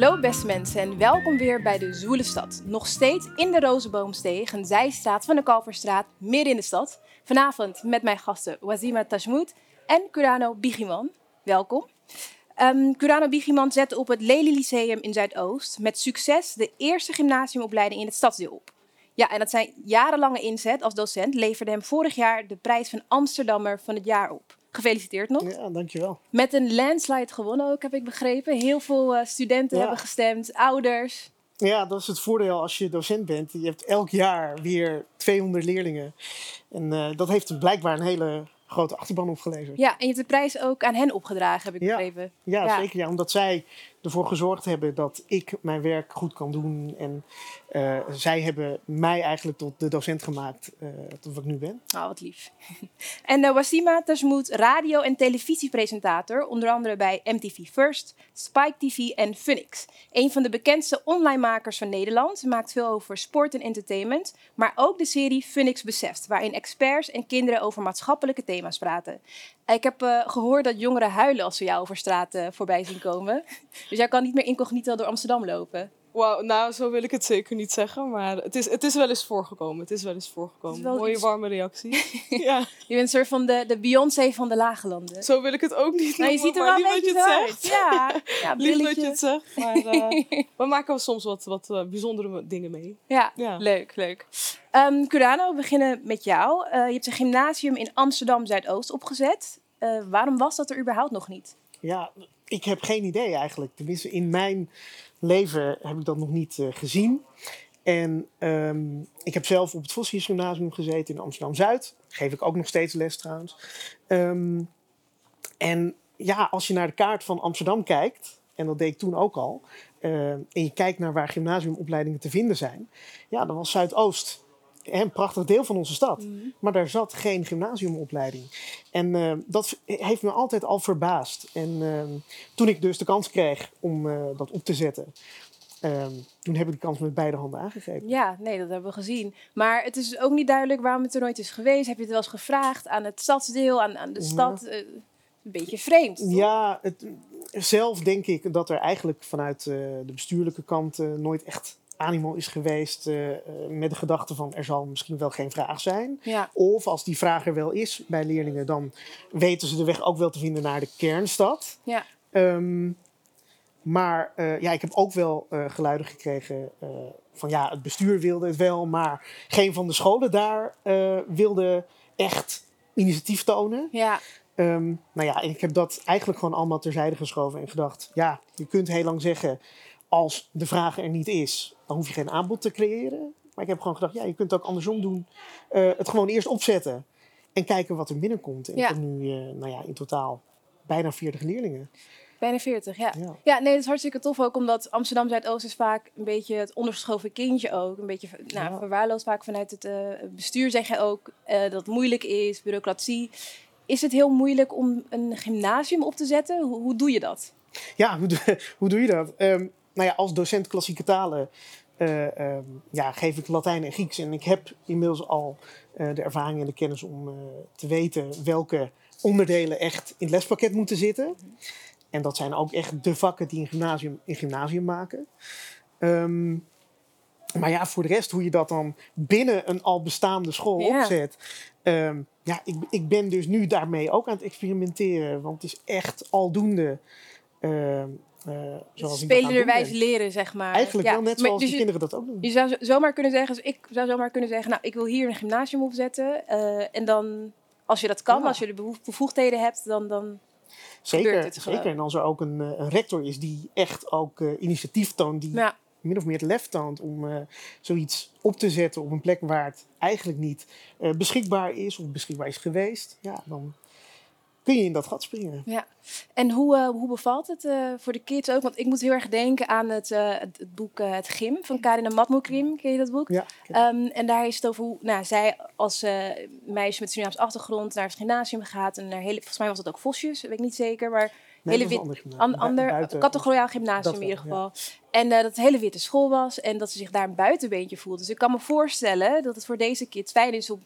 Hallo beste mensen en welkom weer bij de Zwoele Stad. Nog steeds in de Rozenboomsteeg, een zijstraat van de Kalverstraat, midden in de stad. Vanavond met mijn gasten Wazima Tashmout en Curano Bigiman. Welkom. Um, Curano Bigiman zette op het Lely Lyceum in Zuidoost met succes de eerste gymnasiumopleiding in het stadsdeel op. Ja, en dat zijn jarenlange inzet als docent leverde hem vorig jaar de prijs van Amsterdammer van het jaar op. Gefeliciteerd nog. Ja, dankjewel. Met een landslide gewonnen ook, heb ik begrepen. Heel veel uh, studenten Ja. hebben gestemd, ouders. Ja, dat is het voordeel als je docent bent. Je hebt elk jaar weer 200 leerlingen. En eh, dat heeft blijkbaar een hele grote achterban opgeleverd. Ja, en je hebt de prijs ook aan hen opgedragen, heb ik Ja. begrepen. Ja, Ja. zeker. Ja, omdat zij ervoor gezorgd hebben dat ik mijn werk goed kan doen. En eh, zij hebben mij eigenlijk tot de docent gemaakt eh, tot wat ik nu ben. Oh, wat lief. en uh, Wasima radio- en televisiepresentator, onder andere bij MTV First, Spike TV en Funix. Een van de bekendste online makers van Nederland. Ze maakt veel over sport en entertainment, maar ook de serie Funix Beseft, waarin experts en kinderen over maatschappelijke thema's praten. Ik heb eh, gehoord dat jongeren huilen als ze jou over straat eh, voorbij zien komen. Dus jij kan niet meer incognito door Amsterdam lopen. Wauw, nou zo wil ik het zeker niet zeggen, maar het is, het is wel eens voorgekomen. Het is wel eens voorgekomen. Wel Mooie iets- warme reactie. ja, Je bent een soort van de, de Beyoncé van de lage landen. zo wil ik het ook niet Nou, je ziet er wel een beetje dat je zo het uit. zegt. Ja, ja Lief dat je het zegt, maar eh, we maken soms wat, wat eh, bijzondere dingen mee. Ja, Ja. leuk, leuk. Ehm Curano, we beginnen met jou. Eh, je hebt een gymnasium in Amsterdam Zuidoost opgezet. Eh, waarom was dat er überhaupt nog niet? Ja, ik heb geen idee eigenlijk. Tenminste, in mijn leven heb ik dat nog niet eh, gezien. En ehm, ik heb zelf op het Vossius Gymnasium gezeten in Amsterdam-Zuid. Geef ik ook nog steeds les trouwens. Ehm, en ja, als je naar de kaart van Amsterdam kijkt, en dat deed ik toen ook al, en je kijkt naar waar gymnasiumopleidingen te vinden zijn, ja, dan was Zuidoost een prachtig deel van onze stad. Maar daar zat geen gymnasiumopleiding. En eh, dat heeft me altijd al verbaasd. En ehm, toen ik dus de kans kreeg om eh, dat op te zetten, ehm, toen heb ik de kans met beide handen aangegrepen. Ja, nee, dat hebben we gezien. Maar het is ook niet duidelijk waarom het er nooit is geweest. Heb je het wel eens gevraagd aan het stadsdeel, aan, aan de stad? Eh, een beetje vreemd. toch? Ja, het, zelf denk ik dat er eigenlijk vanuit de bestuurlijke kant nooit echt animo is geweest eh, eh, met de gedachte van er zal misschien wel geen vraag zijn. Ja, Of als die vraag er wel is bij leerlingen, dan weten ze de weg ook wel te vinden naar de kernstad. ja. Ehm, maar eh, ja, ik heb ook wel geluiden gekregen van ja, het bestuur wilde het wel, maar geen van de scholen daar wilde echt initiatief tonen. ja. Ehm, nou ja, en ik heb dat eigenlijk gewoon allemaal terzijde geschoven en gedacht, ja, je kunt heel lang zeggen, als de vraag er niet is, dan hoef je geen aanbod te creëren. Maar ik heb gewoon gedacht, ja, je kunt het ook andersom doen. Eh, het gewoon eerst opzetten en kijken wat er binnenkomt. En Ja. ik heb nu, eh, nou ja, in totaal bijna 40 leerlingen. Bijna 40, ja. Ja. Ja, nee, dat is hartstikke tof ook, omdat Amsterdam Zuidoost is vaak een beetje het ondergeschoven kindje ook. Een beetje nou, Ja. verwaarloosd vaak vanuit het eh, bestuur, zeg je ook, dat het moeilijk is, bureaucratie. Is het heel moeilijk om een gymnasium op te zetten? Hoe, hoe doe je dat? Ja, hoe, doe- hoe doe je dat? Ehm, nou ja, als docent klassieke talen eh, ehm, ja, geef ik Latijn en Grieks. En ik heb inmiddels al eh, de ervaring en de kennis om eh, te weten welke onderdelen echt in het lespakket moeten zitten. En dat zijn ook echt de vakken die een gymnasium een gymnasium maken. Ehm, maar ja, voor de rest, hoe je dat dan binnen een al bestaande school opzet. Ehm, ja, ik, ik ben dus nu daarmee ook aan het experimenteren. Want het is echt aldoende. Zoals het doen Spelenderwijs leren, zeg maar. Eigenlijk Ja, wel net maar zoals dus de je- kinderen dat ook doen. Je zou zo- zomaar kunnen zeggen, dus ik zou zomaar kunnen zeggen, nou, ik wil hier een gymnasium opzetten. eh, en dan, als je dat kan, Ja. als je de bevoegdheden hebt, dan, dan Zeker, zeker. En als er ook een, eh, een rector is die echt ook eh, initiatief toont, die ja, min of meer het lef toont om eh, zoiets op te zetten op een plek waar het eigenlijk niet eh, beschikbaar is of beschikbaar is geweest, ja, dan kun je in dat gat springen. Ja, en hoe, eh, hoe bevalt het eh, voor de kids ook? Want ik moet heel erg denken aan het, eh, het, het boek Het Gym van Karin Matmoekrim. Ken je dat boek? Ja, Ehm, en daar is het over hoe nou, zij als meisje met Surinaams achtergrond naar het gymnasium gaat. En naar hele, volgens mij was dat ook Vosjes, weet ik niet zeker. Maar nee, hele wit- ander an, gymnasium. ander categoriaal gymnasium in ieder geval. En dat het hele witte school was en dat ze zich daar een buitenbeentje voelt. Dus ik kan me voorstellen dat het voor deze kids fijn is om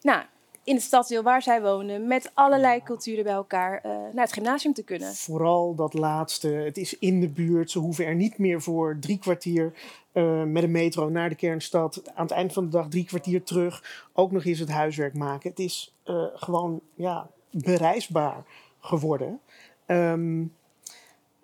nou, in het stadsdeel waar zij wonen, met allerlei culturen bij elkaar, eh, naar het gymnasium te kunnen. Vooral dat laatste. Het is in de buurt. Ze hoeven er niet meer voor drie kwartier eh, met een metro naar de kernstad. Aan het eind van de dag drie kwartier terug. Ook nog eens het huiswerk maken. Het is eh, gewoon ja, bereisbaar geworden. Ehm,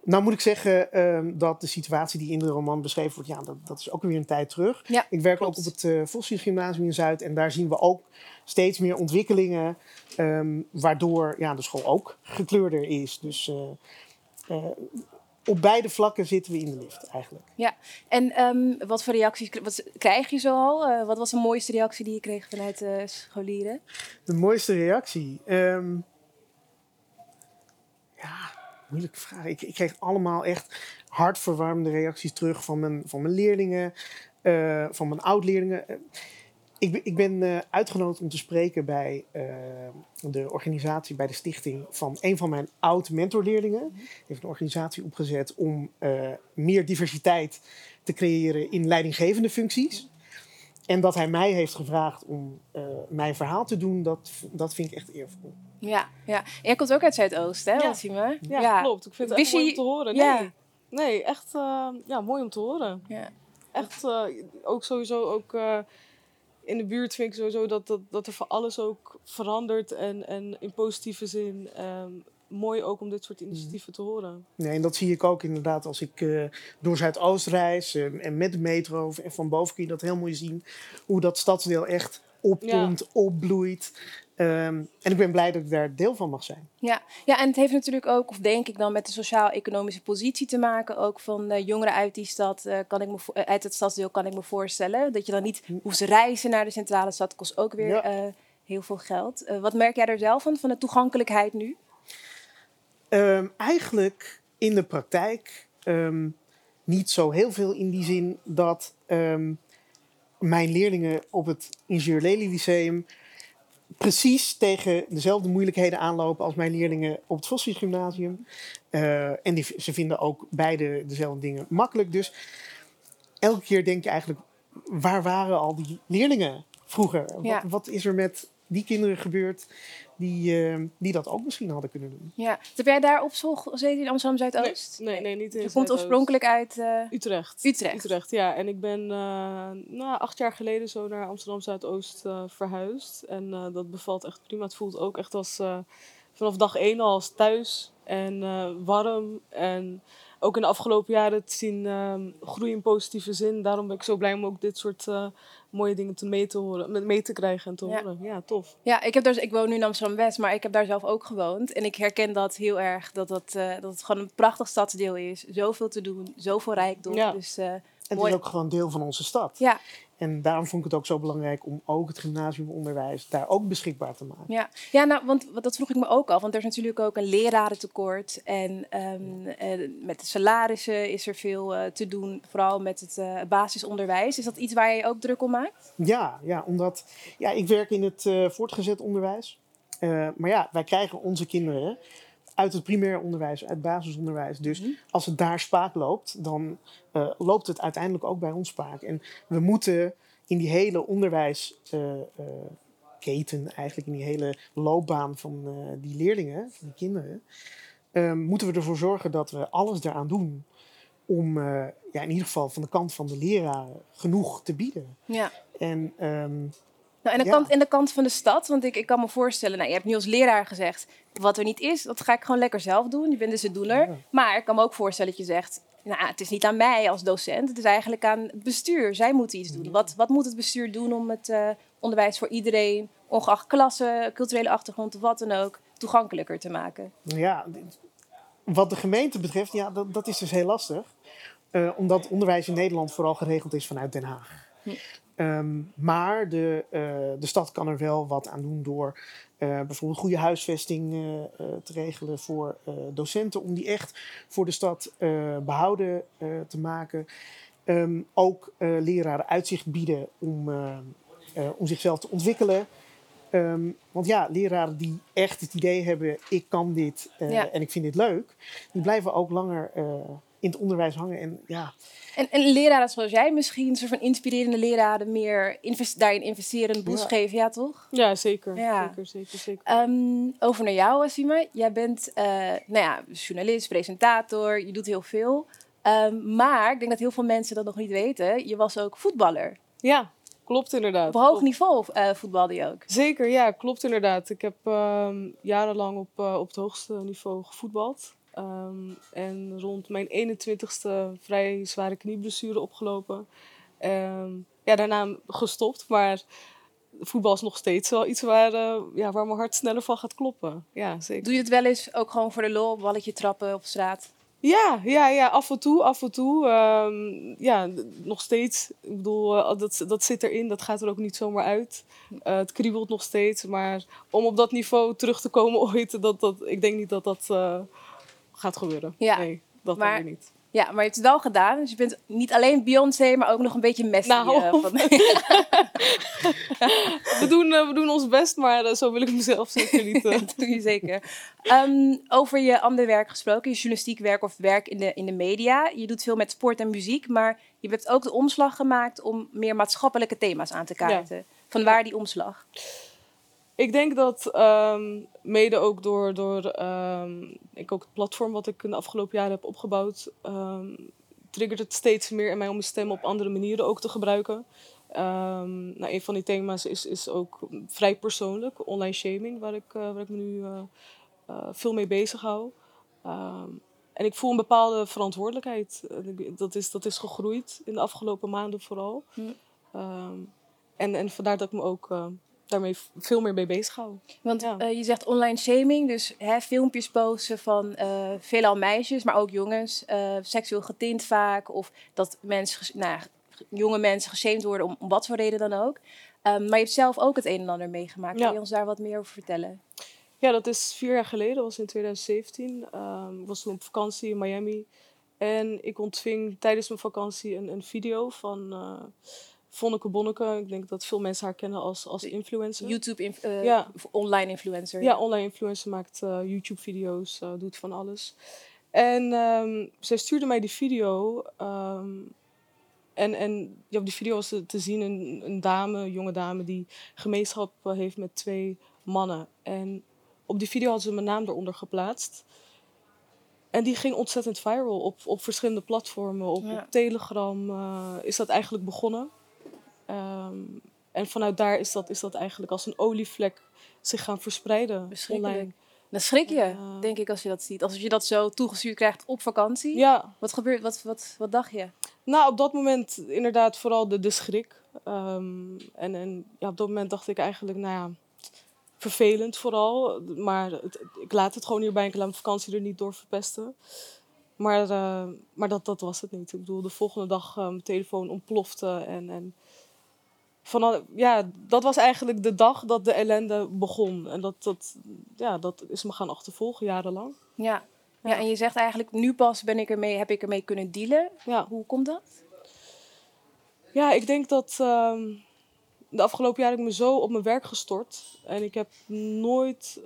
nou moet ik zeggen ehm, dat de situatie die in de roman beschreven wordt, ja, dat, dat is ook weer een tijd terug. Ja, ik werk klopt. ook op het uh, Vossius Gymnasium in Zuid en daar zien we ook steeds meer ontwikkelingen, ehm, waardoor ja, de school ook gekleurder is. Dus uh, uh, op beide vlakken zitten we in de lift eigenlijk. Ja, en um, wat voor reacties wat krijg je zo al? Uh, wat was de mooiste reactie die je kreeg vanuit de scholieren? De mooiste reactie? Ja, moeilijke vraag. Ik, ik, kreeg allemaal echt hartverwarmende reacties terug van mijn, van mijn leerlingen, uh, van mijn oud-leerlingen. Ik, ben, ik ben uh, uitgenodigd om te spreken bij uh, de organisatie, bij de stichting van een van mijn oud-mentorleerlingen. Die heeft een organisatie opgezet om meer diversiteit te creëren in leidinggevende functies. En dat hij mij heeft gevraagd om mijn verhaal te doen, dat, dat vind ik echt eervol. Ja, ja. En jij komt ook uit Zuidoost, hè, Ja. Wassime? Ja, ja, klopt. Ik vind het echt mooi om te horen. Nee, Ja. nee echt uh, ja, mooi om te horen. Ja. Echt uh, ook sowieso ook uh, in de buurt vind ik sowieso dat, dat, dat er voor alles ook verandert en, en in positieve zin. Um, mooi ook om dit soort initiatieven te horen. Nee, en dat zie ik ook inderdaad als ik uh, door Zuidoost reis uh, en met de metro en van boven kun je dat heel mooi zien. Hoe dat stadsdeel echt opkomt, ja. opbloeit. Um, en ik ben blij dat ik daar deel van mag zijn. Ja. ja, en het heeft natuurlijk ook, of denk ik dan, met de sociaal-economische positie te maken. Ook van uh, jongeren uit die stad, uh, kan ik me uit het stadsdeel, kan ik me voorstellen. Dat je dan niet hoeft te reizen naar de centrale stad, kost ook weer ja. heel veel geld. wat merk jij er zelf van, van de toegankelijkheid nu? Um, eigenlijk in de praktijk um, niet zo heel veel in die zin dat mijn leerlingen op het Ingenieur Lely Lyceum precies tegen dezelfde moeilijkheden aanlopen als mijn leerlingen op het Vossius Gymnasium. Uh, en die, ze vinden ook beide dezelfde dingen makkelijk. Dus elke keer denk je eigenlijk, waar waren al die leerlingen vroeger? Ja. Wat, wat, is er met die kinderen gebeurd die, uh, die dat ook misschien hadden kunnen doen? Ja. Heb jij daar op school gezeten in Amsterdam Zuidoost? Nee, nee, nee niet in Je komt oorspronkelijk uit uh, Utrecht. Utrecht. Utrecht, ja. En ik ben nou, acht jaar geleden zo naar Amsterdam Zuidoost uh, verhuisd. En uh, dat bevalt echt prima. Het voelt ook echt als vanaf dag één al als thuis. En warm. En ook in de afgelopen jaren te zien um, groeien in positieve zin. Daarom ben ik zo blij om ook dit soort uh, mooie dingen te mee te, horen, mee te krijgen en te ja. horen. Ja, tof. Ja, ik, heb daar, ik woon nu in Amsterdam-West, maar ik heb daar zelf ook gewoond. En ik herken dat heel erg, dat, dat, uh, dat het gewoon een prachtig stadsdeel is. Zoveel te doen, zoveel rijkdom. Ja. Dus, en het is ook gewoon deel van onze stad. Ja. En daarom vond ik het ook zo belangrijk om ook het gymnasiumonderwijs daar ook beschikbaar te maken. Ja, ja nou, want dat vroeg ik me ook af. Want er is natuurlijk ook een lerarentekort. En um, uh, met de salarissen is er veel uh, te doen. Vooral met het uh, basisonderwijs. Is dat iets waar je ook druk om maakt? Ja, ja omdat ja, ik werk in het voortgezet onderwijs. Maar ja, wij krijgen onze kinderen uit het primair onderwijs, uit het basisonderwijs. Dus mm. als het daar spaak loopt, dan uh, loopt het uiteindelijk ook bij ons spaak. En we moeten in die hele onderwijsketen, uh, eigenlijk in die hele loopbaan van die leerlingen, van die kinderen, moeten we ervoor zorgen dat we alles eraan doen om ja, in ieder geval van de kant van de leraren genoeg te bieden. Ja. En um, nou, en, de ja. kant, en de kant van de stad, want ik, ik kan me voorstellen, nou, je hebt nu als leraar gezegd, wat er niet is, dat ga ik gewoon lekker zelf doen. Je bent dus de doener. Ja. Maar ik kan me ook voorstellen dat je zegt, nou, het is niet aan mij als docent, het is eigenlijk aan het bestuur. Zij moeten iets doen. Wat, wat moet het bestuur doen om het uh, onderwijs voor iedereen, ongeacht klasse, culturele achtergrond, wat dan ook, toegankelijker te maken? Ja, wat de gemeente betreft, ja, dat, dat is dus heel lastig. Uh, omdat onderwijs in Nederland vooral geregeld is vanuit Den Haag. Hm. Um, maar de, uh, de stad kan er wel wat aan doen door uh, bijvoorbeeld goede huisvesting uh, te regelen voor docenten, om die echt voor de stad behouden te maken. Um, ook leraren uitzicht bieden om, om zichzelf te ontwikkelen. Um, want ja, leraren die echt het idee hebben, ik kan dit ja. en ik vind dit leuk, die blijven ook langer in het onderwijs hangen. En ja, En, en leraren zoals jij misschien, een soort van inspirerende leraren, meer invest, daarin investeren, een boost Ja. geven, ja toch? Ja, zeker. Ja. Zeker, zeker, zeker. Ehm, over naar jou, Asima. Jij bent eh, nou ja, journalist, presentator, je doet heel veel. Ehm, maar ik denk dat heel veel mensen dat nog niet weten. Je was ook voetballer. Ja, klopt inderdaad. Op hoog Klopt. niveau eh, voetbalde je ook. Zeker, ja, klopt inderdaad. Ik heb ehm, jarenlang op, eh, op het hoogste niveau gevoetbald. Ehm, en rond mijn 21ste vrij zware knieblessure opgelopen. Ehm, ja, daarna gestopt, maar voetbal is nog steeds wel iets waar, eh, ja, waar mijn hart sneller van gaat kloppen. Ja, zeker. Doe je het wel eens ook gewoon voor de lol, balletje trappen op straat? Ja, ja, ja, af en toe, af en toe. Ehm, ja, nog steeds. Ik bedoel, eh, dat, dat zit erin, dat gaat er ook niet zomaar uit. Eh, het kriebelt nog steeds, maar om op dat niveau terug te komen ooit, dat, dat, ik denk niet dat dat gaat gebeuren. Ja, Nee, dat maar- dan weer niet. Ja, maar je hebt het wel gedaan. Dus je bent niet alleen Beyoncé, maar ook nog een beetje Messi. Nou. eh, van- We doen, eh, we doen ons best, maar eh, zo wil ik mezelf zeker niet. Dat doe je zeker. Ehm, over je ander werk gesproken, je journalistiek werk of werk in de, in de media. Je doet veel met sport en muziek, maar je hebt ook de omslag gemaakt om meer maatschappelijke thema's aan te kaarten. Vanwaar die omslag? Ik denk dat ehm, mede ook door, door ehm, ik ook het platform wat ik in de afgelopen jaren heb opgebouwd, ehm, triggert het steeds meer in mij om mijn stem op andere manieren ook te gebruiken. Nou, een van die thema's is, is ook vrij persoonlijk, online shaming, waar ik, eh, waar ik me nu eh, eh, veel mee bezig hou. En ik voel een bepaalde verantwoordelijkheid. Dat is, dat is gegroeid in de afgelopen maanden vooral. Hm. En, en vandaar dat ik me ook daarmee veel meer mee bezig hou. Want Ja. eh, je zegt online shaming, dus hè, filmpjes posten van eh, veelal meisjes, maar ook jongens, eh, seksueel getint vaak. Of dat mensen, nou, jonge mensen geshamed worden om, om wat voor reden dan ook. Ehm, maar je hebt zelf ook het een en ander meegemaakt. Ja. Kun je ons daar wat meer over vertellen? Ja, dat is vier jaar geleden, dat was in 2017. Ehm, ik was toen op vakantie in Miami. En ik ontving tijdens mijn vakantie een, een video van Vonneke Bonneke. Ik denk dat veel mensen haar kennen als, als influencer. YouTube, inf- eh, Ja. online influencer. Ja, online influencer maakt eh, YouTube-video's, eh, doet van alles. En ehm, zij stuurde mij die video. ehm, en en ja, op die video was te, zien een, een dame, een jonge dame, die gemeenschap heeft met twee mannen. En op die video had ze mijn naam eronder geplaatst. En die ging ontzettend viral op, op verschillende platformen. Op, Ja. op Telegram is dat eigenlijk begonnen. Ehm, en vanuit daar is dat, is dat eigenlijk als een olievlek zich gaan verspreiden online. Dan schrik je, denk ik, als je dat ziet. Als je dat zo toegestuurd krijgt op vakantie. Ja, Wat gebeurt, wat, wat, wat dacht je? nou op dat moment inderdaad vooral de, de schrik. Ehm, en en ja, op dat moment dacht ik eigenlijk, nou ja, vervelend vooral. Maar het- ik laat het gewoon hierbij. Ik laat mijn vakantie er niet door verpesten. Maar, eh, maar dat, dat was het niet. Ik bedoel, de volgende dag eh, mijn telefoon ontplofte. En, en van, ja, dat was eigenlijk de dag dat de ellende begon. En dat, dat, ja, dat is me gaan achtervolgen jarenlang. Ja. Ja. En je zegt eigenlijk, nu pas ben ik ermee, heb ik ermee kunnen dealen. Ja. Hoe komt dat? Ja, ik denk dat ehm, de afgelopen jaren heb ik me zo op mijn werk gestort. En ik heb nooit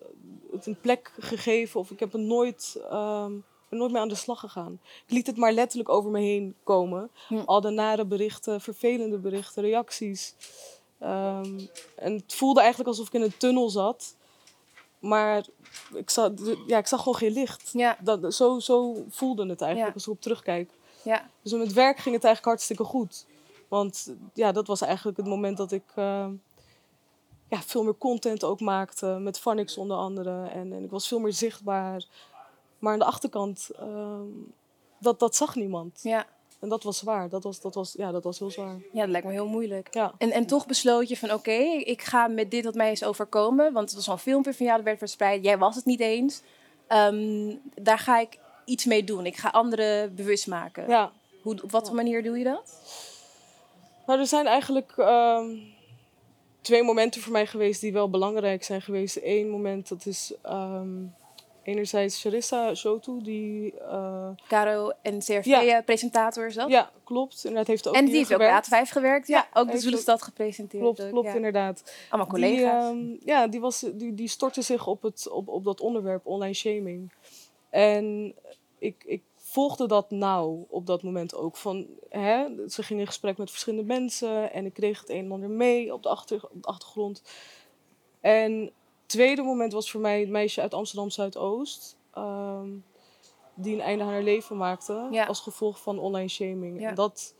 het een plek gegeven of ik heb er nooit, ehm, ben nooit meer aan de slag gegaan. Ik liet het maar letterlijk over me heen komen. Hm. Al de nare berichten, vervelende berichten, reacties. Ehm, en het voelde eigenlijk alsof ik in een tunnel zat. Maar ik zag, ja, ik zag gewoon geen licht. Ja, Dat, zo, zo voelde het eigenlijk Ja. als ik op terugkijk. ja. Dus met werk ging het eigenlijk hartstikke goed. Want ja, dat was eigenlijk het moment dat ik eh, ja, veel meer content ook maakte. Met Phonics onder andere. En, en ik was veel meer zichtbaar. Maar aan de achterkant, ehm, dat, dat zag niemand. ja. En dat was zwaar. Dat was, dat was, ja, dat was heel zwaar. Ja, dat lijkt me heel moeilijk. Ja. En, en toch besloot je van oké, ik ga met dit wat mij is overkomen. Want het was al een filmpje van jou dat werd verspreid. Jij was het niet eens. Ehm, daar ga ik iets mee doen. Ik ga anderen bewust maken. ja. Hoe, op wat voor manier doe je dat? Nou, er zijn eigenlijk ehm, twee momenten voor mij geweest die wel belangrijk zijn geweest. Eén moment, dat is enerzijds Charissa Shotu, die... eh, Caro en CRV, presentator is dat? ja, klopt. Inderdaad heeft ook en die heeft ook gewerkt. bij A5 gewerkt. Ja, Ja, ook de heeft Zwoele Stad gepresenteerd. Klopt, ook, klopt ja. inderdaad. Allemaal Die, collega's. ehm, ja, die, was, die, die stortte zich op, het, op, op dat onderwerp online shaming. En ik, ik volgde dat nauw op dat moment ook. Van, hè, ze ging in gesprek met verschillende mensen en ik kreeg het een en ander mee op de, achter, op de achtergrond. En tweede moment was voor mij het meisje uit Amsterdam Zuidoost. ehm, die een einde aan haar leven maakte Ja. als gevolg van online shaming. Ja. En dat,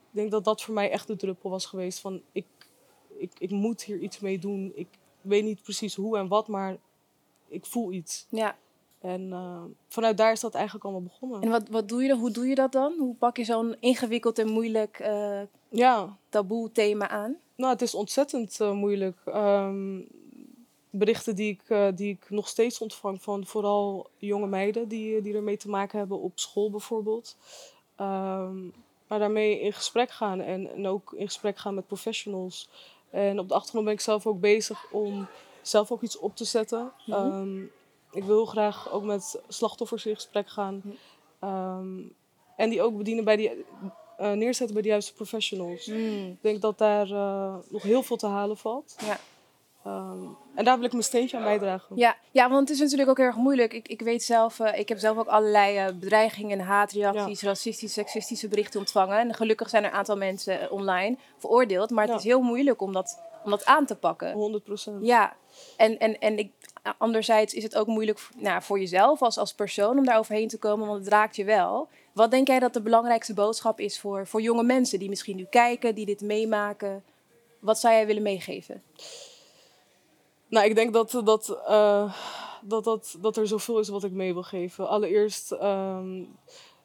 ik denk dat dat voor mij echt de druppel was geweest van ik, ik, ik moet hier iets mee doen. Ik weet niet precies hoe en wat, maar ik voel iets. Ja. En eh, vanuit daar is dat eigenlijk allemaal begonnen. En wat, wat doe je dan? Hoe doe je dat dan? Hoe pak je zo'n ingewikkeld en moeilijk eh, Ja, taboe thema aan? nou, het is ontzettend eh, moeilijk. Ehm, berichten die ik, eh, die ik nog steeds ontvang van vooral jonge meiden die, die ermee te maken hebben op school bijvoorbeeld. Ehm, maar daarmee in gesprek gaan en, en ook in gesprek gaan met professionals. En op de achtergrond ben ik zelf ook bezig om zelf ook iets op te zetten. Mhm. Ehm, ik wil graag ook met slachtoffers in gesprek gaan. Mhm. Ehm, en die ook bedienen bij die, eh, neerzetten bij de juiste professionals. Hmm. Ik denk dat daar eh, nog heel veel te halen valt. Ja. Ehm, en daar wil ik mijn steentje aan bijdragen. Ja, ja, want het is natuurlijk ook erg moeilijk. Ik, ik weet zelf, eh, ik heb zelf ook allerlei eh, bedreigingen en haatreacties, racistische, seksistische berichten ontvangen. En gelukkig zijn er een aantal mensen eh, online veroordeeld. Maar het Ja. is heel moeilijk om dat, om dat aan te pakken. 100 procent. Ja, en, en, en ik, anderzijds is het ook moeilijk voor, nou, voor jezelf als, als persoon om daar overheen te komen, want het raakt je wel. Wat denk jij dat de belangrijkste boodschap is voor, voor jonge mensen die misschien nu kijken, die dit meemaken? Wat zou jij willen meegeven? Nou, ik denk dat, dat, eh, dat, dat, dat er zoveel is wat ik mee wil geven. Allereerst, ehm,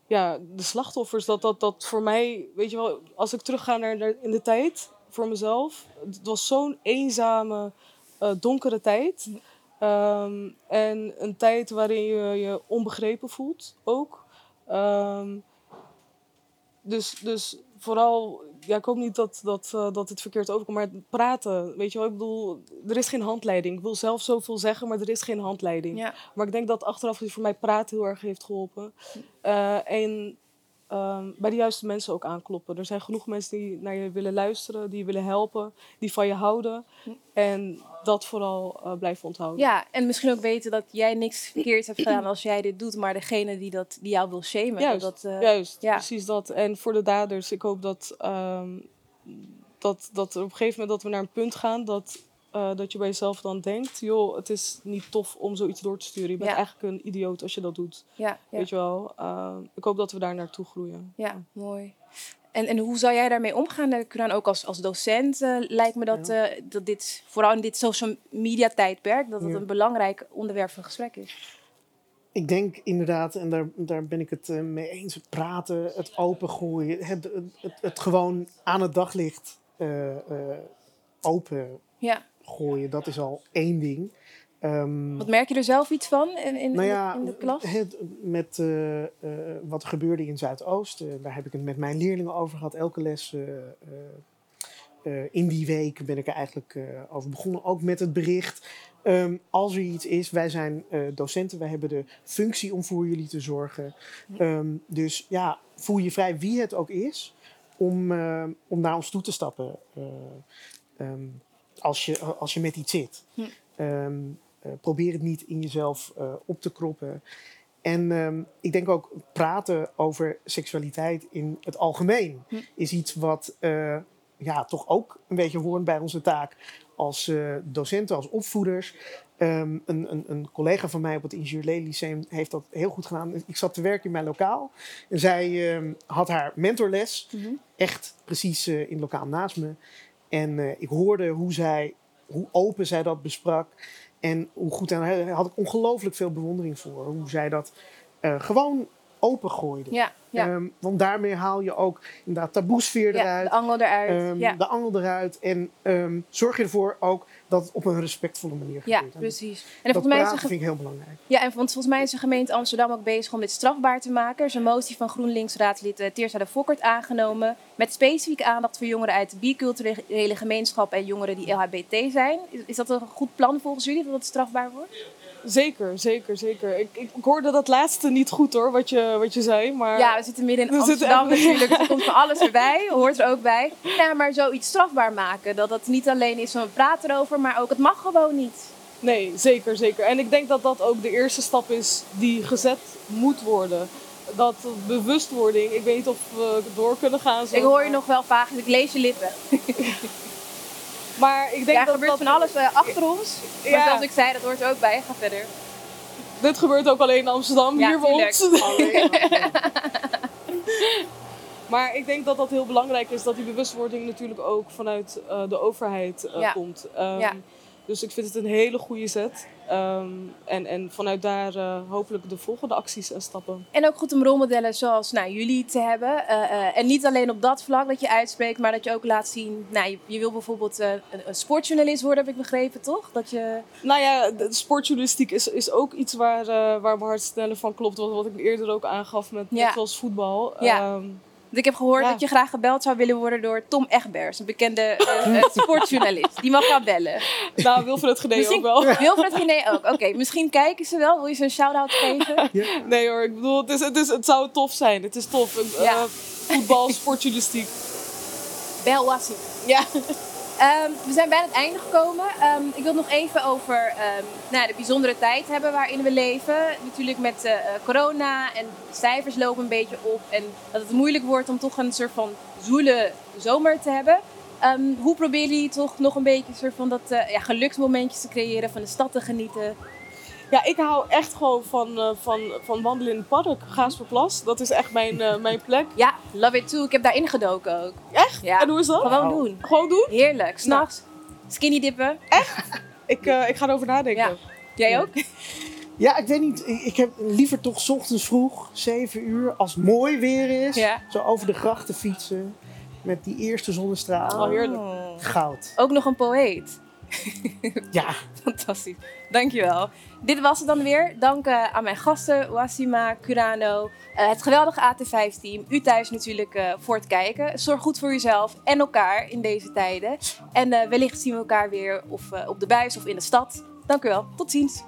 ja, de slachtoffers. Dat, dat, dat voor mij, weet je wel, als ik terugga naar, naar in de tijd, voor mezelf. Het was zo'n eenzame, eh, donkere tijd. Ehm, en een tijd waarin je je onbegrepen voelt ook. Ehm, dus, dus vooral, ja, ik hoop niet dat, dat, eh, dat het verkeerd overkomt, maar praten, weet je wel, ik bedoel, er is geen handleiding. Ik wil zelf zoveel zeggen, maar er is geen handleiding. Ja, Maar ik denk dat achteraf voor mij praten heel erg heeft geholpen. Eh, en ehm, bij de juiste mensen ook aankloppen. Er zijn genoeg mensen die naar je willen luisteren, die je willen helpen, die van je houden. En dat vooral eh, blijven onthouden. ja, en misschien ook weten dat jij niks verkeerd hebt gedaan als jij dit doet, maar degene die, dat, die jou wil shamen. Juist, dat, eh, Juist, ja. precies dat. En voor de daders, ik hoop dat, ehm, dat, dat op een gegeven moment dat we naar een punt gaan dat, eh, dat je bij jezelf dan denkt, joh, het is niet tof om zoiets door te sturen. Je bent Ja. eigenlijk een idioot als je dat doet. ja, ja, Weet je wel. Eh, ik hoop dat we daar naartoe groeien. ja, mooi. En, en hoe zou jij daarmee omgaan? Eh, Kuran, ook als, als docent eh, lijkt me dat, eh, dat dit, vooral in dit social media tijdperk, dat het Ja. een belangrijk onderwerp van gesprek is. Ik denk inderdaad, en daar, daar ben ik het mee eens, het praten, het opengooien, het, het, het, het gewoon aan het daglicht eh eh open Ja, gooien, dat is al één ding. Ehm, wat merk je er zelf iets van in, in, nou ja, in de klas? het, met eh, eh, wat er gebeurde in Zuidoost, eh, daar heb ik het met mijn leerlingen over gehad. Elke les in die week ben ik er eigenlijk over begonnen. Ook met het bericht, ehm, als er iets is, wij zijn docenten, wij hebben de functie om voor jullie te zorgen. Ehm, dus ja, voel je vrij wie het ook is, om, om naar ons toe te stappen. Als, je, als je met iets zit. Hm. Ehm, eh, probeer het niet in jezelf eh, op te kroppen. En ehm, ik denk ook praten over seksualiteit in het algemeen Hm. is iets wat eh, ja, toch ook een beetje hoort bij onze taak als docenten, als opvoeders. Ehm, een, een, een collega van mij op het Ingenieur Lyceum heeft dat heel goed gedaan. Ik zat te werken in mijn lokaal en zij had haar mentorles Mhm. echt precies in het lokaal naast me. En eh, ik hoorde hoe zij, hoe open zij dat besprak. En hoe goed, en daar had ik ongelooflijk veel bewondering voor. Hoe zij dat eh, gewoon open gooide. Ja, ja. Ehm, want daarmee haal je ook inderdaad taboesfeer ja, eruit. de angel eruit. ehm, ja. De angel eruit. En ehm, zorg je ervoor ook dat het op een respectvolle manier ja, gebeurt. En precies. En dat volgens mij, praten vind ik heel belangrijk. ja, en volgens mij is de gemeente Amsterdam ook bezig om dit strafbaar te maken. Er is een motie van GroenLinks-raadslid uh, Teersa de Fokkert aangenomen. Met specifieke aandacht voor jongeren uit de biculturele gemeenschap en jongeren die LHBT zijn. Is, is dat een goed plan volgens jullie, dat het strafbaar wordt? Zeker, zeker, zeker. Ik, ik, ik hoorde dat laatste niet goed hoor, wat je, wat je zei. Maar Ja, we zitten midden in Amsterdam natuurlijk. Er komt van alles erbij, hoort er ook bij. Ja, maar zoiets strafbaar maken. Dat het niet alleen is van we praten erover, maar ook het mag gewoon niet. Nee, zeker, zeker. En ik denk dat dat ook de eerste stap is die gezet moet worden. dat bewustwording, ik weet niet of we door kunnen gaan. Zo, Ik hoor je maar- nog wel vaag, dus ik lees je lippen. Maar ik denk Ja, er dat, gebeurt dat van alles eh, achter ons. Maar Ja. zoals ik zei, dat hoort ook bij. Ga verder. dit gebeurt ook alleen in Amsterdam, Ja, hier bij ons. Alleen maar- ik denk dat dat heel belangrijk is, dat die bewustwording natuurlijk ook vanuit eh, de overheid eh, Ja. komt. Ehm, Ja. Dus ik vind het een hele goede zet. Ehm, en, en vanuit daar eh, hopelijk de volgende acties en stappen. En ook goed om rolmodellen zoals nou, jullie te hebben. Eh, eh, en niet alleen op dat vlak dat je uitspreekt, maar dat je ook laat zien. Nou, je, je wil bijvoorbeeld eh, een, een sportjournalist worden, heb ik begrepen, toch? Dat je. Nou ja, de sportjournalistiek is, is ook iets waar, eh, waar mijn hart sneller van klopt. Wat, wat ik eerder ook aangaf met Ja. zoals voetbal. Ja. Ehm, Ik heb gehoord Ja. dat je graag gebeld zou willen worden door Tom Egbers, een bekende eh, eh, sportjournalist. Die mag gaan bellen. nou, Wilfred Genee ook wel. Wilfred Gené ook. Oké, misschien kijken ze wel. Wil je ze een shout-out geven? Nee hoor, ik bedoel, het, is, het, is, het zou tof zijn. Het is tof. Eh, voetbal, sportjournalistiek. Bel Wassim. Ja. Ehm, we zijn bijna het einde gekomen. Ehm, ik wil nog even over ehm, nou, de bijzondere tijd hebben waarin we leven. Natuurlijk met eh, eh, corona en cijfers lopen een beetje op. En dat het moeilijk wordt om toch een soort van zoele zomer te hebben. Hoe proberen jullie toch nog een beetje soort van dat eh, ja, te creëren, van de stad te genieten? Ja, ik hou echt gewoon van, eh, van, van wandelen in het park. Gaasperplas, dat is echt mijn, eh, mijn plek. Ja, love it too. Ik heb daarin gedoken ook. Echt? Ja. En hoe is dat? Gewoon Wauw. doen. Gewoon doen? Heerlijk. S'nachts. Skinny dippen. Ik, eh, ik ga erover nadenken. Ja. Jij ook? Ja, ik weet niet. Ik heb liever toch 's ochtends vroeg, 7 uur, als het mooi weer is. Ja. Zo over de grachten fietsen. Met die eerste zonnestralen. Oh, heerlijk. Goud. Ook nog een poëet. Ja. Fantastisch. Dankjewel. Dit was het dan weer. Dank eh, aan mijn gasten, Wasima, Curano, eh, het geweldige AT5-team. U thuis natuurlijk eh, voor het kijken. Zorg goed voor uzelf en elkaar in deze tijden. En wellicht zien we elkaar weer of op de buis of in de stad. Dank u wel. Tot ziens.